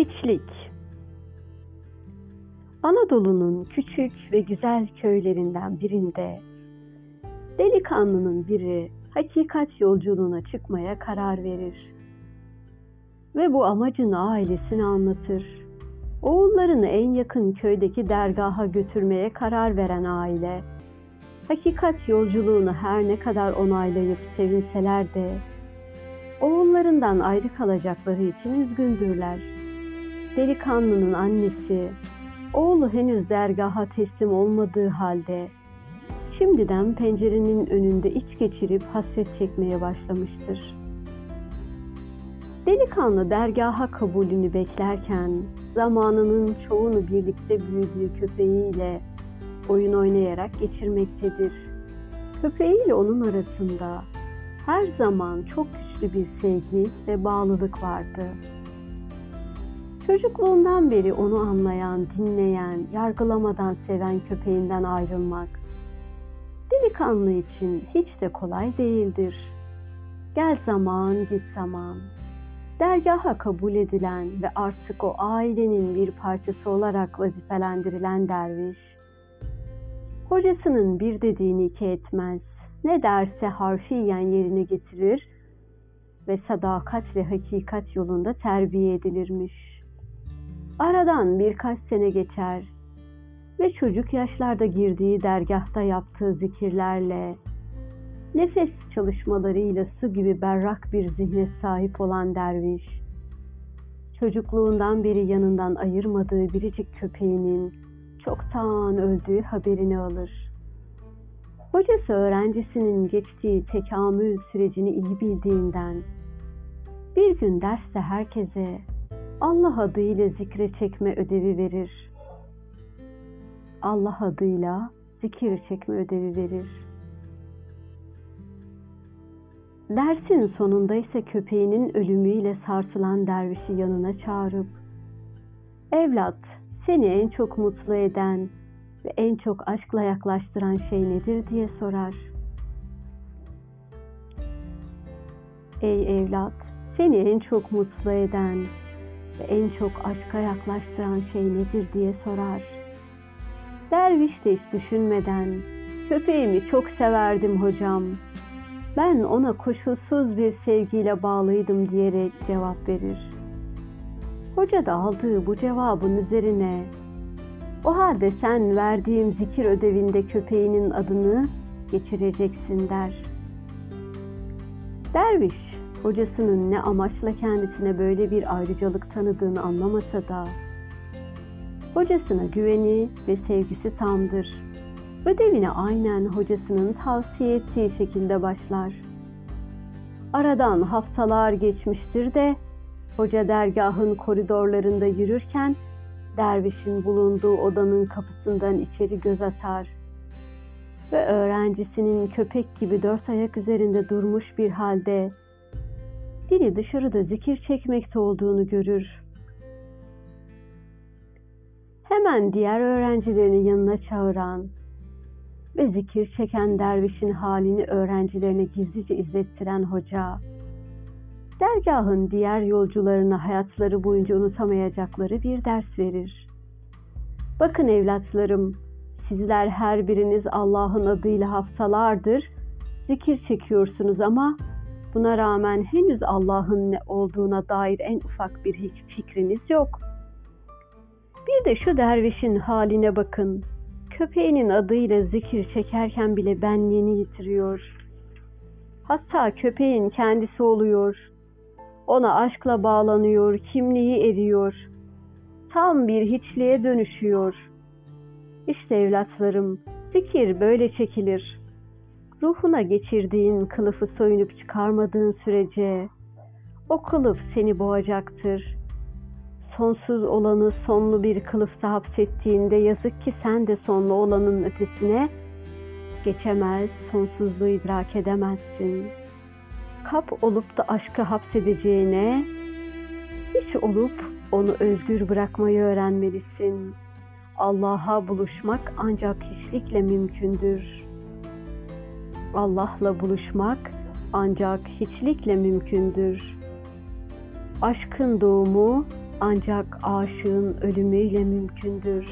Hiçlik Anadolu'nun küçük ve güzel köylerinden birinde delikanlının biri hakikat yolculuğuna çıkmaya karar verir. Ve bu amacını ailesine anlatır. Oğullarını en yakın köydeki dergaha götürmeye karar veren aile, hakikat yolculuğunu her ne kadar onaylayıp sevinseler de, oğullarından ayrı kalacakları için üzgündürler. Delikanlının annesi, oğlu henüz dergaha teslim olmadığı halde, şimdiden pencerenin önünde iç geçirip hasret çekmeye başlamıştır. Delikanlı dergaha kabulünü beklerken zamanının çoğunu birlikte büyüdüğü köpeğiyle oyun oynayarak geçirmektedir. Köpeğiyle onun arasında her zaman çok güçlü bir sevgi ve bağlılık vardı. Çocukluğundan beri onu anlayan, dinleyen, yargılamadan seven köpeğinden ayrılmak delikanlı için hiç de kolay değildir. Gel zaman, git zaman. Dergaha kabul edilen ve artık o ailenin bir parçası olarak vazifelendirilen derviş, hocasının bir dediğini iki etmez, ne derse harfiyen yerine getirir ve sadakat ve hakikat yolunda terbiye edilirmiş. Aradan birkaç sene geçer ve çocuk yaşlarda girdiği dergahta yaptığı zikirlerle, nefes çalışmalarıyla su gibi berrak bir zihne sahip olan derviş, çocukluğundan beri yanından ayırmadığı biricik köpeğinin çoktan öldüğü haberini alır. Hocası öğrencisinin geçtiği tekamül sürecini iyi bildiğinden bir gün derste herkese Allah adıyla zikre çekme ödevi verir. Allah adıyla zikir çekme ödevi verir. Dersin sonunda ise köpeğinin ölümüyle sarsılan dervişi yanına çağırıp Evlat, seni en çok mutlu eden ve en çok aşkla yaklaştıran şey nedir diye sorar. Ey evlat, seni en çok mutlu eden ve en çok aşka yaklaştıran şey nedir diye sorar. Derviş de hiç düşünmeden, köpeğimi çok severdim hocam. Ben ona koşulsuz bir sevgiyle bağlıydım diyerek cevap verir. Hoca da aldığı bu cevabın üzerine o halde sen verdiğim zikir ödevinde köpeğinin adını geçireceksin der. Derviş, hocasının ne amaçla kendisine böyle bir ayrıcalık tanıdığını anlamasa da, hocasına güveni ve sevgisi tamdır. Ödevine aynen hocasının tavsiye ettiği şekilde başlar. Aradan haftalar geçmiştir de, hoca dergahın koridorlarında yürürken, dervişin bulunduğu odanın kapısından içeri göz atar ve öğrencisinin köpek gibi dört ayak üzerinde durmuş bir halde dili dışarıda zikir çekmekte olduğunu görür. Hemen diğer öğrencilerini yanına çağıran ve zikir çeken dervişin halini öğrencilerine gizlice izlettiren hoca, dergahın diğer yolcularına hayatları boyunca unutamayacakları bir ders verir. Bakın evlatlarım, sizler her biriniz Allah'ın adıyla haftalardır zikir çekiyorsunuz ama buna rağmen henüz Allah'ın ne olduğuna dair en ufak bir fikriniz yok. Bir de şu dervişin haline bakın. Köpeğinin adıyla zikir çekerken bile benliğini yitiriyor. Hatta köpeğin kendisi oluyor. Ona aşkla bağlanıyor, kimliği eriyor. Tam bir hiçliğe dönüşüyor. İşte evlatlarım, zikir böyle çekilir. Ruhuna geçirdiğin kılıfı soyunup çıkarmadığın sürece o kılıf seni boğacaktır. Sonsuz olanı sonlu bir kılıfta hapsettiğinde yazık ki sen de sonlu olanın ötesine geçemez, sonsuzluğu idrak edemezsin. Kap olup da aşkı hapsedeceğine, hiç olup onu özgür bırakmayı öğrenmelisin. Allah'a buluşmak ancak hiçlikle mümkündür. Allah'la buluşmak ancak hiçlikle mümkündür. Aşkın doğumu ancak aşığın ölümüyle mümkündür.